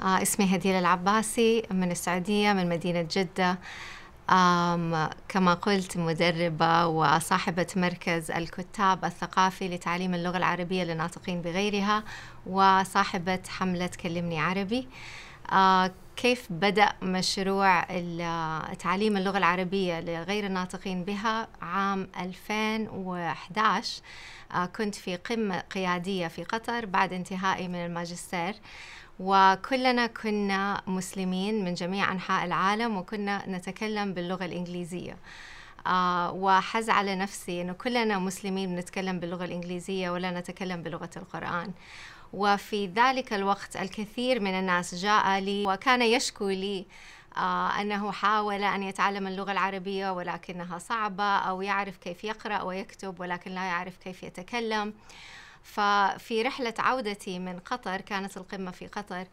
آه اسمي هديل العباسي من السعودية من مدينة جدة. كما قلت مدربة وصاحبة مركز الكتاب الثقافي لتعليم اللغة العربية للناطقين بغيرها وصاحبة حملة كلمني عربي. آه كيف بدأ مشروع تعليم اللغة العربية لغير الناطقين بها عام 2011 آه كنت في قمة قيادية في قطر بعد انتهائي من الماجستير. وكلنا كنا مسلمين من جميع أنحاء العالم وكنا نتكلم باللغة الإنجليزية. آه وحز على نفسي أنه كلنا مسلمين بنتكلم باللغة الإنجليزية ولا نتكلم بلغة القرآن. وفي ذلك الوقت الكثير من الناس جاء لي وكان يشكو لي آه أنه حاول أن يتعلم اللغة العربية ولكنها صعبة أو يعرف كيف يقرأ ويكتب ولكن لا يعرف كيف يتكلم. ففي رحلة عودتي من قطر كانت القمة في قطر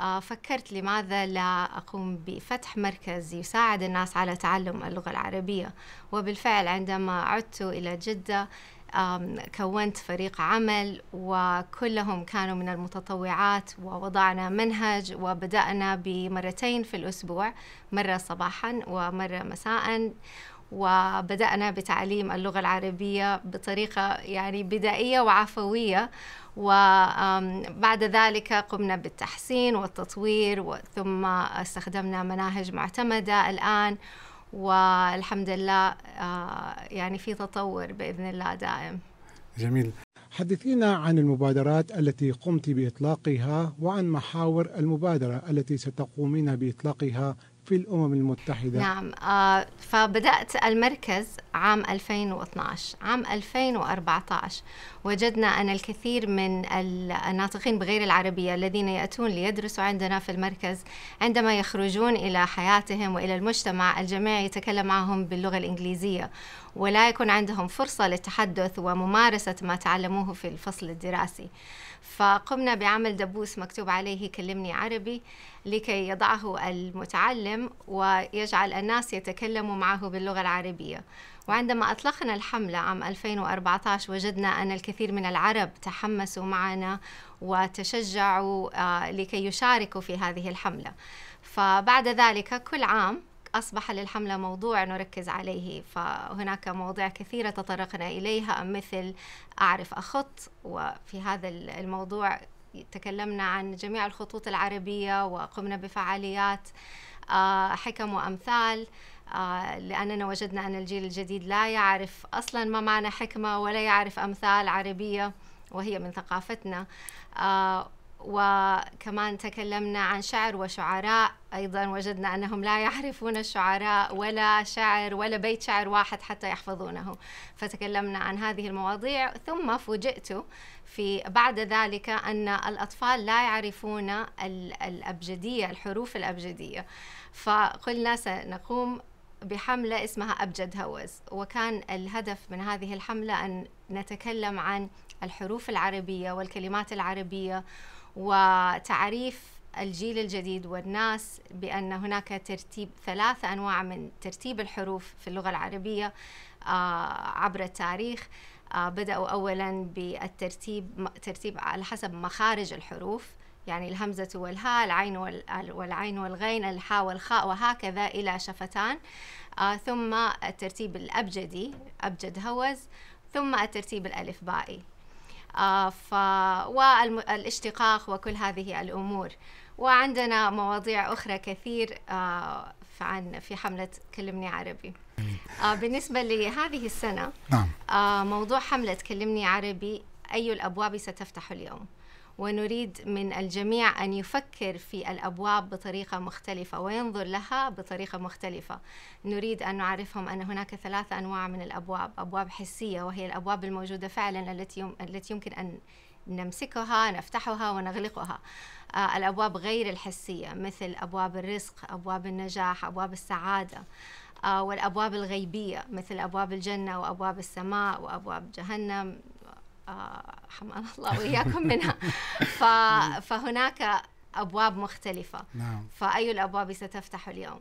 آه فكرت لماذا لا أقوم بفتح مركز يساعد الناس على تعلم اللغة العربية. وبالفعل عندما عدت إلى جدة كونت فريق عمل وكلهم كانوا من المتطوعات ووضعنا منهج وبدأنا بمرتين في الأسبوع مرة صباحا ومرة مساء. وبدأنا بتعليم اللغة العربية بطريقة يعني بدائية وعفوية. وبعد ذلك قمنا بالتحسين والتطوير ثم استخدمنا مناهج معتمدة. الآن والحمد لله آه، يعني في تطور بإذن الله دائم. جميل. حدثينا عن المبادرات التي قمت بإطلاقها وعن محاور المبادرة التي ستقومين بإطلاقها في الأمم المتحدة. نعم آه فبدأت المركز عام 2012 عام 2014 وجدنا أن الكثير من الناطقين بغير العربية الذين يأتون ليدرسوا عندنا في المركز عندما يخرجون إلى حياتهم وإلى المجتمع الجميع يتكلم معهم باللغة الإنجليزية. ولا يكون عندهم فرصة للتحدث وممارسة ما تعلموه في الفصل الدراسي. فقمنا بعمل دبوس مكتوب عليه كلمني عربي لكي يضعه المتعلم ويجعل الناس يتكلموا معه باللغة العربية. وعندما أطلقنا الحملة عام 2014 وجدنا أن الكثير من العرب تحمسوا معنا وتشجعوا آه، لكي يشاركوا في هذه الحملة. فبعد ذلك كل عام أصبح للحملة موضوع نركز عليه فهناك مواضيع كثيرة تطرقنا إليها مثل أعرف أخط وفي هذا الموضوع تكلمنا عن جميع الخطوط العربية وقمنا بفعاليات آه، حكم وأمثال آه، لأننا وجدنا أن الجيل الجديد لا يعرف أصلا ما معنى حكمة ولا يعرف أمثال عربية وهي من ثقافتنا. آه، وكمان تكلمنا عن شعر وشعراء. أيضا وجدنا أنهم لا يعرفون الشعراء ولا شعر ولا بيت شعر واحد حتى يحفظونه. فتكلمنا عن هذه المواضيع ثم فوجئت في بعد ذلك أن الأطفال لا يعرفون الأبجدية الحروف الأبجدية. فقلنا سنقوم بحملة اسمها أبجد هوز. وكان الهدف من هذه الحملة أن نتكلم عن الحروف العربية والكلمات العربية وتعريف الجيل الجديد والناس بأن هناك ترتيب ثلاث أنواع من ترتيب الحروف في اللغة العربية آه، عبر التاريخ. آه، بدأوا أولا بالترتيب ترتيب على حسب مخارج الحروف يعني الهمزة والهاء العين والعين والغين الحاء والخاء وهكذا إلى شفتان. آه ثم الترتيب الأبجدي أبجد هوز. ثم الترتيب الألف بائي آه ف والاشتقاق وكل هذه الأمور. وعندنا مواضيع أخرى كثير آه عن في حملة كلمني عربي. آه بالنسبة لهذه السنة نعم. آه موضوع حملة كلمني عربي أي الأبواب ستفتح اليوم؟ ونريد من الجميع أن يفكر في الأبواب بطريقة مختلفة وينظر لها بطريقة مختلفة. نريد أن نعرفهم أن هناك ثلاث أنواع من الأبواب أبواب حسية وهي الأبواب الموجودة فعلا التي التي يمكن أن نمسكها نفتحها ونغلقها. آه الأبواب غير الحسية مثل أبواب الرزق أبواب النجاح أبواب السعادة. آه والأبواب الغيبية مثل أبواب الجنة وأبواب السماء وأبواب جهنم. حمان الله وإياكم منها. فهناك أبواب مختلفة. نعم. فأي الأبواب ستفتح اليوم؟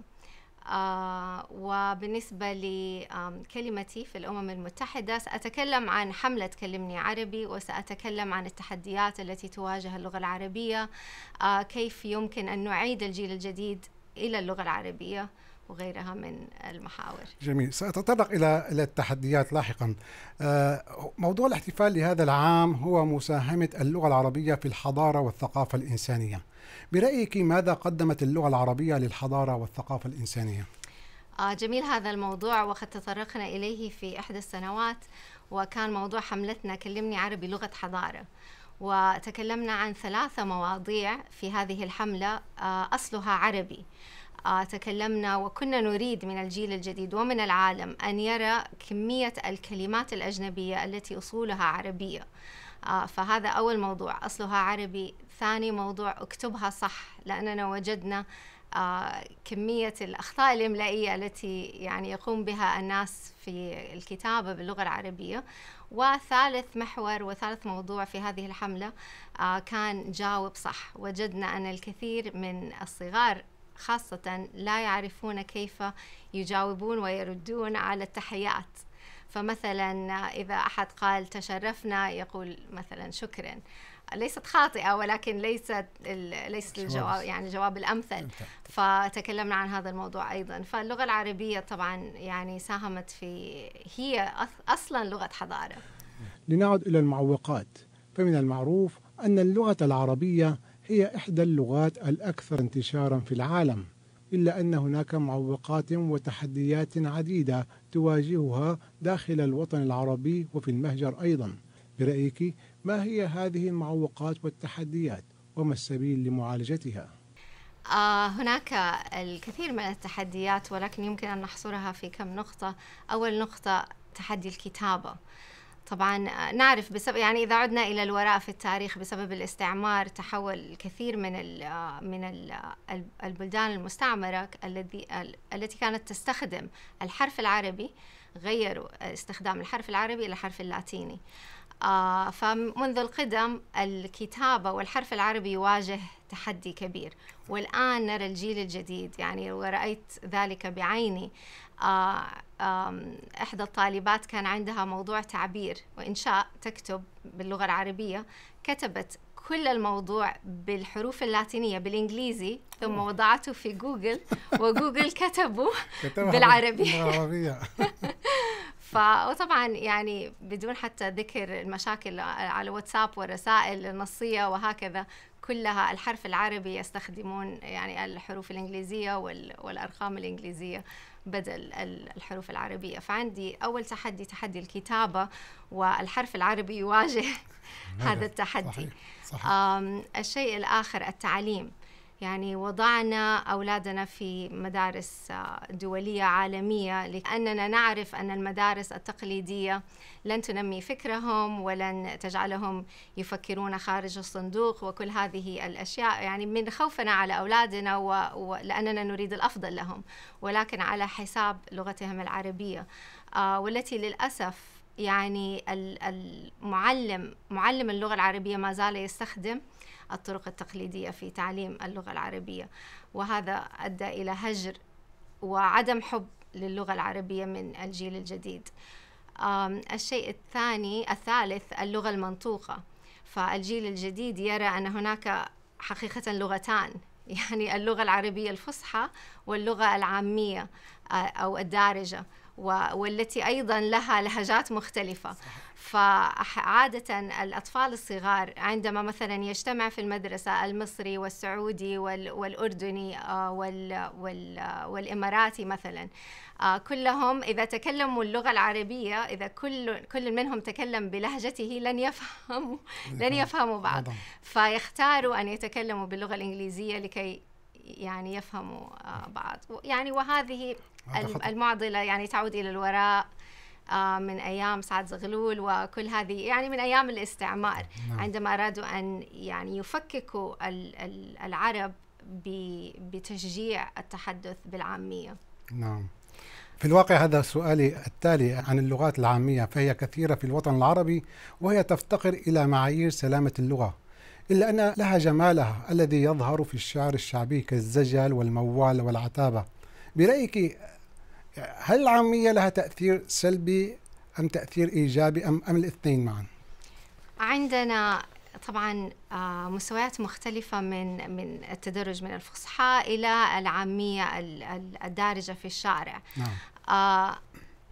آه وبالنسبة لكلمتي في الأمم المتحدة سأتكلم عن حملة كلمني عربي وسأتكلم عن التحديات التي تواجه اللغة العربية آه كيف يمكن أن نعيد الجيل الجديد إلى اللغة العربية. وغيرها من المحاور. جميل. سأتطرق إلى إلى التحديات لاحقا. آه، موضوع الاحتفال لهذا العام هو مساهمة اللغة العربية في الحضارة والثقافة الإنسانية. برأيك ماذا قدمت اللغة العربية للحضارة والثقافة الإنسانية؟ آه جميل هذا الموضوع وقد تطرقنا إليه في إحدى السنوات وكان موضوع حملتنا كلمني عربي لغة حضارة وتكلمنا عن ثلاثة مواضيع في هذه الحملة آه أصلها عربي. تكلمنا وكنا نريد من الجيل الجديد ومن العالم أن يرى كمية الكلمات الأجنبية التي أصولها عربية. آه فهذا أول موضوع. أصلها عربي. ثاني موضوع اكتبها صح لأننا وجدنا آه كمية الأخطاء الإملائية التي يعني يقوم بها الناس في الكتابة باللغة العربية. وثالث محور وثالث موضوع في هذه الحملة آه كان جاوب صح. وجدنا أن الكثير من الصغار خاصة لا يعرفون كيف يجاوبون ويردون على التحيات. فمثلا إذا أحد قال تشرفنا يقول مثلا شكرا. ليست خاطئة ولكن ليست ليست الجواب يعني الجواب الأمثل. فتكلمنا عن هذا الموضوع أيضا. فاللغة العربية طبعا يعني ساهمت في هي أصلا لغة حضارة. لنعد إلى المعوقات. فمن المعروف أن اللغة العربية هي إحدى اللغات الأكثر انتشارا في العالم إلا أن هناك معوقات وتحديات عديدة تواجهها داخل الوطن العربي وفي المهجر أيضا. برأيك ما هي هذه المعوقات والتحديات؟ وما السبيل لمعالجتها؟ آه هناك الكثير من التحديات ولكن يمكن أن نحصرها في كم نقطة. أول نقطة تحدي الكتابة. طبعا نعرف بسبب يعني إذا عدنا إلى الوراء في التاريخ بسبب الاستعمار تحول الكثير من ال من ال البلدان المستعمرة الذي التي كانت تستخدم الحرف العربي غيروا استخدام الحرف العربي إلى الحرف اللاتيني. آه فمنذ القدم الكتابة والحرف العربي يواجه تحدي كبير. والآن نرى الجيل الجديد يعني ورأيت ذلك بعيني. آه إحدى الطالبات كان عندها موضوع تعبير وإنشاء تكتب باللغة العربية كتبت كل الموضوع بالحروف اللاتينية بالإنجليزي ثم وضعته في جوجل وجوجل كتبه بالعربي ف وطبعا يعني بدون حتى ذكر المشاكل على واتساب والرسائل النصية وهكذا كلها الحرف العربي يستخدمون يعني الحروف الإنجليزية والأرقام الإنجليزية بدل الحروف العربية فعندي أول تحدي تحدي الكتابة والحرف العربي يواجه هذا التحدي صحيح. صحيح. الشيء الآخر التعليم يعني وضعنا أولادنا في مدارس آه، دولية عالمية لأننا نعرف أن المدارس التقليدية لن تنمي فكرهم ولن تجعلهم يفكرون خارج الصندوق وكل هذه الأشياء. يعني من خوفنا على أولادنا ولأننا نريد الأفضل لهم ولكن على حساب لغتهم العربية. آه، والتي للأسف يعني المعلم معلم اللغة العربية ما زال يستخدم الطرق التقليدية في تعليم اللغة العربية. وهذا أدى إلى هجر وعدم حب للغة العربية من الجيل الجديد. الشيء الثاني الثالث اللغة المنطوقة. فالجيل الجديد يرى أن هناك حقيقة لغتان يعني اللغة العربية الفصحى واللغة العامية أو الدارجة. والتي أيضا لها لهجات مختلفة. فعادة الأطفال الصغار عندما مثلا يجتمع في المدرسة المصري والسعودي والأردني آه، والإماراتي مثلا آه، كلهم إذا تكلموا اللغة العربية إذا كل كل منهم تكلم بلهجته لن يفهموا لن يفهموا بعض. فيختاروا أن يتكلموا باللغة الإنجليزية لكي يعني يفهموا آه، بعض يعني وهذه المعضلة يعني تعود إلى الوراء آه، من أيام سعد زغلول وكل هذه يعني من أيام الاستعمار نعم. عندما أرادوا أن يعني يفككوا العرب بتشجيع التحدث بالعامية. نعم. في الواقع هذا سؤالي التالي عن اللغات العامية فهي كثيرة في الوطن العربي وهي تفتقر إلى معايير سلامة اللغة. إلا أن لها جمالها الذي يظهر في الشعر الشعبي كالزجل والموال والعتابة. برأيك هل العامية لها تأثير سلبي أم تأثير إيجابي أم, أم الاثنين معا؟ عندنا طبعا آه، مستويات مختلفة من من التدرج من الفصحى إلى العامية الدارجة في الشارع نعم.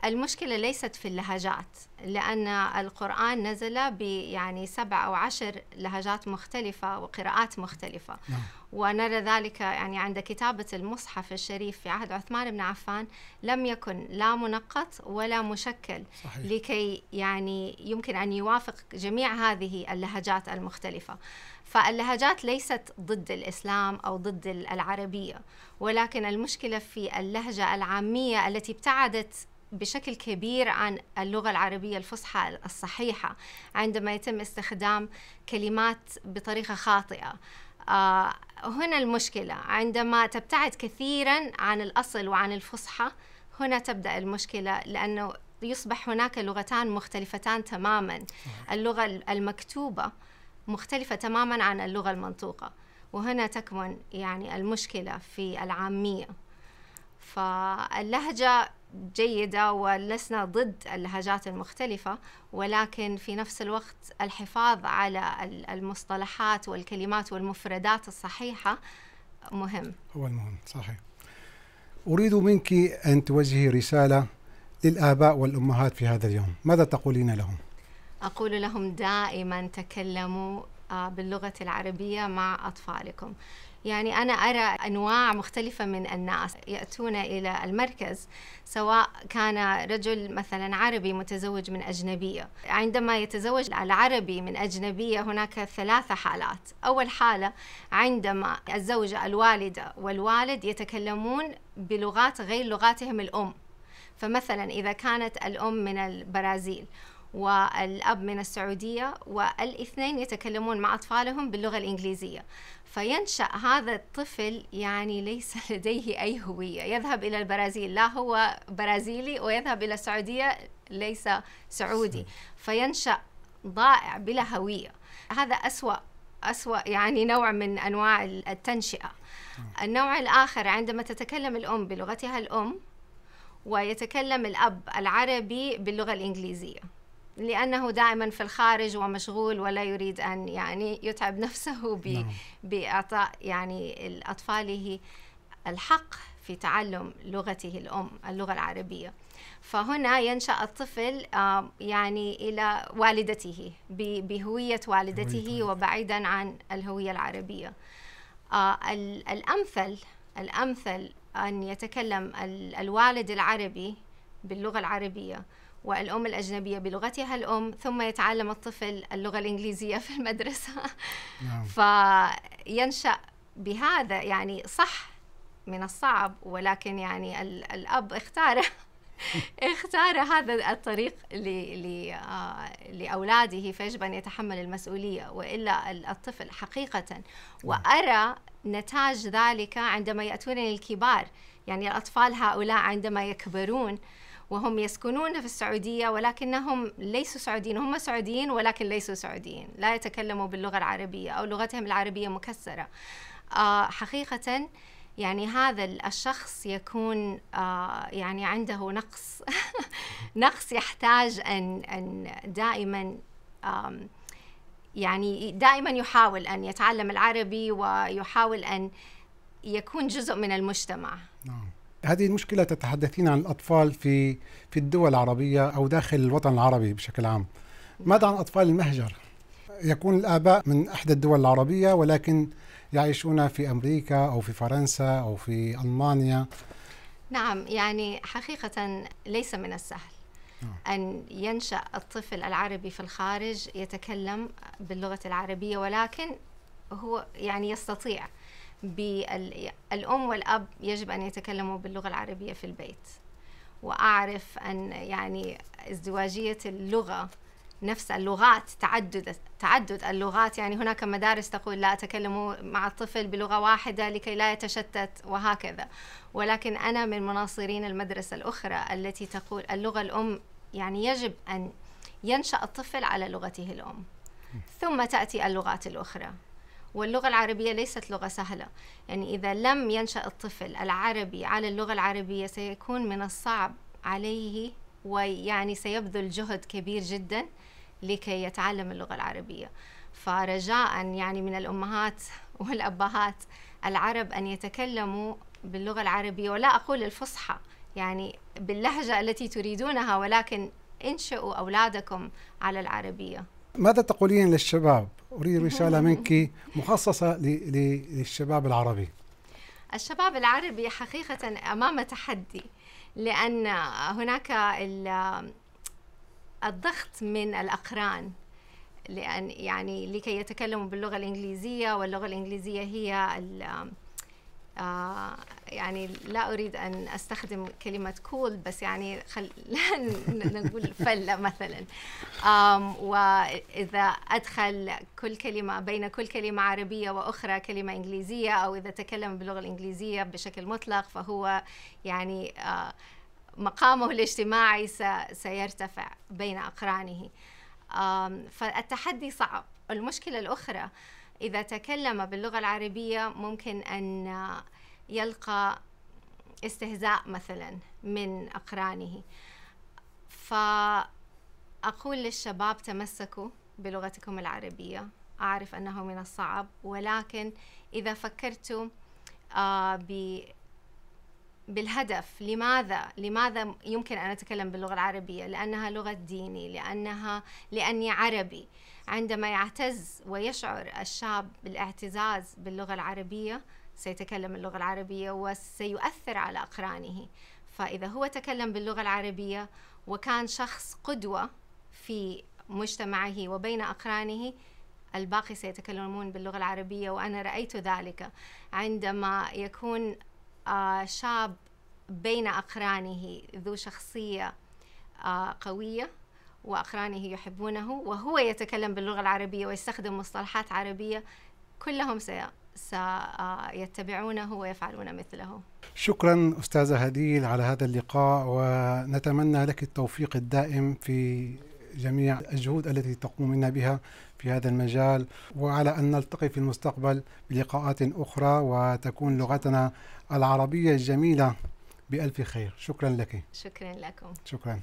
المشكلة ليست في اللهجات لأن القرآن نزل ب يعني سبع أو عشر لهجات مختلفة وقراءات مختلفة نعم. ونرى ذلك يعني عند كتابة المصحف الشريف في عهد عثمان بن عفان لم يكن لا منقط ولا مشكل صحيح. لكي يعني يمكن أن يوافق جميع هذه اللهجات المختلفة فاللهجات ليست ضد الإسلام أو ضد العربية ولكن المشكلة في اللهجة العامية التي ابتعدت بشكل كبير عن اللغة العربية الفصحى الصحيحة عندما يتم استخدام كلمات بطريقة خاطئة. آه هنا المشكلة. عندما تبتعد كثيرا عن الأصل وعن الفصحى هنا تبدأ المشكلة لأنه يصبح هناك لغتان مختلفتان تماما. اللغة المكتوبة مختلفة تماما عن اللغة المنطوقة وهنا تكمن يعني المشكلة في العامية. فاللهجة جيدة ولسنا ضد اللهجات المختلفة ولكن في نفس الوقت الحفاظ على المصطلحات والكلمات والمفردات الصحيحة مهم. هو المهم صحيح. أريد منك أن توجهي رسالة للآباء والأمهات في هذا اليوم. ماذا تقولين لهم؟ أقول لهم دائما تكلموا آه، باللغة العربية مع أطفالكم. يعني أنا أرى أنواع مختلفة من الناس يأتون إلى المركز سواء كان رجل مثلا عربي متزوج من أجنبية. عندما يتزوج العربي من أجنبية هناك ثلاثة حالات. أول حالة عندما الزوجة الوالدة والوالد يتكلمون بلغات غير لغاتهم الأم. فمثلا إذا كانت الأم من البرازيل والأب من السعودية والإثنين يتكلمون مع أطفالهم باللغة الإنجليزية. فينشأ هذا الطفل يعني ليس لديه أي هوية. يذهب إلى البرازيل. لا هو برازيلي ويذهب إلى السعودية ليس سعودي. فينشأ ضائع بلا هوية. هذا أسوأ أسوأ يعني نوع من أنواع التنشئة. النوع الآخر عندما تتكلم الأم بلغتها الأم ويتكلم الأب العربي باللغة الإنجليزية. لأنه دائما في الخارج ومشغول ولا يريد أن يعني يتعب نفسه نعم. بإعطاء يعني أطفاله الحق في تعلم لغته الأم اللغة العربية. فهنا ينشأ الطفل يعني إلى والدته بهوية والدته وبعيدا عن الهوية العربية. آه، الأمثل الأمثل أن يتكلم الوالد العربي باللغة العربية والأم الأجنبية بلغتها الأم ثم يتعلم الطفل اللغة الإنجليزية في المدرسة نعم. فينشأ بهذا يعني صح من الصعب ولكن يعني الأب اختار اختار هذا الطريق آه، لأولاده فيجب أن يتحمل المسؤولية وإلا الطفل حقيقة نعم. وأرى نتاج ذلك عندما يأتون للكبار يعني الأطفال هؤلاء عندما يكبرون وهم يسكنون في السعودية ولكنهم ليسوا سعوديين. هم سعوديين ولكن ليسوا سعوديين. لا يتكلموا باللغة العربية أو لغتهم العربية مكسرة. آه حقيقة يعني هذا الشخص يكون آه يعني عنده نقص. نقص يحتاج أن أن دائما يعني دائما يحاول أن يتعلم العربي ويحاول أن يكون جزء من المجتمع. نعم. هذه المشكلة تتحدثين عن الأطفال في في الدول العربية أو داخل الوطن العربي بشكل عام ماذا عن أطفال المهجر؟ يكون الآباء من إحدى الدول العربية ولكن يعيشون في أمريكا أو في فرنسا أو في ألمانيا نعم يعني حقيقة ليس من السهل نعم. أن ينشأ الطفل العربي في الخارج يتكلم باللغة العربية ولكن هو يعني يستطيع بالأم والأب يجب أن يتكلموا باللغة العربية في البيت. وأعرف أن يعني ازدواجية اللغة نفس اللغات تعدد تعدد اللغات. يعني هناك مدارس تقول لا تكلموا مع الطفل بلغة واحدة لكي لا يتشتت وهكذا. ولكن أنا من مناصرين المدرسة الأخرى التي تقول اللغة الأم يعني يجب أن ينشأ الطفل على لغته الأم. ثم تأتي اللغات الأخرى. واللغة العربية ليست لغة سهلة. يعني إذا لم ينشأ الطفل العربي على اللغة العربية سيكون من الصعب عليه ويعني سيبذل جهد كبير جدا لكي يتعلم اللغة العربية. فرجاء يعني من الأمهات والأبهات العرب أن يتكلموا باللغة العربية. ولا أقول الفصحى يعني باللهجة التي تريدونها ولكن انشئوا أولادكم على العربية. ماذا تقولين للشباب؟ أريد رسالة منك مخصصة للشباب العربي. الشباب العربي حقيقة أمام تحدي لأن هناك الضغط من الأقران لأن يعني لكي يتكلموا باللغة الإنجليزية واللغة الإنجليزية هي آه يعني لا أريد أن أستخدم كلمة كول cool بس يعني خل نقول فلة مثلا. وإذا أدخل كل كلمة بين كل كلمة عربية وأخرى كلمة إنجليزية أو إذا تكلم باللغة الإنجليزية بشكل مطلق فهو يعني آه مقامه الاجتماعي سيرتفع بين أقرانه. فالتحدي صعب. المشكلة الأخرى إذا تكلم باللغة العربية ممكن أن يلقى استهزاء مثلا من أقرانه. فأقول للشباب تمسكوا بلغتكم العربية. أعرف أنه من الصعب ولكن إذا فكرتوا آه بالهدف. لماذا؟ لماذا يمكن أن أتكلم باللغة العربية؟ لأنها لغة ديني لأنها لأني عربي. عندما يعتز ويشعر الشاب بالاعتزاز باللغة العربية سيتكلم اللغة العربية وسيؤثر على أقرانه. فإذا هو تكلم باللغة العربية وكان شخص قدوة في مجتمعه وبين أقرانه الباقي سيتكلمون باللغة العربية وأنا رأيت ذلك. عندما يكون شاب بين أقرانه ذو شخصية آه، قوية وأقرانه يحبونه وهو يتكلم باللغة العربية ويستخدم مصطلحات عربية كلهم سيتبعونه ويفعلون مثله. شكرا أستاذة هديل على هذا اللقاء ونتمنى لك التوفيق الدائم في جميع الجهود التي تقومين بها في هذا المجال وعلى أن نلتقي في المستقبل بلقاءات أخرى وتكون لغتنا العربية الجميلة بألف خير. شكرا لك. شكرا لكم. شكرا.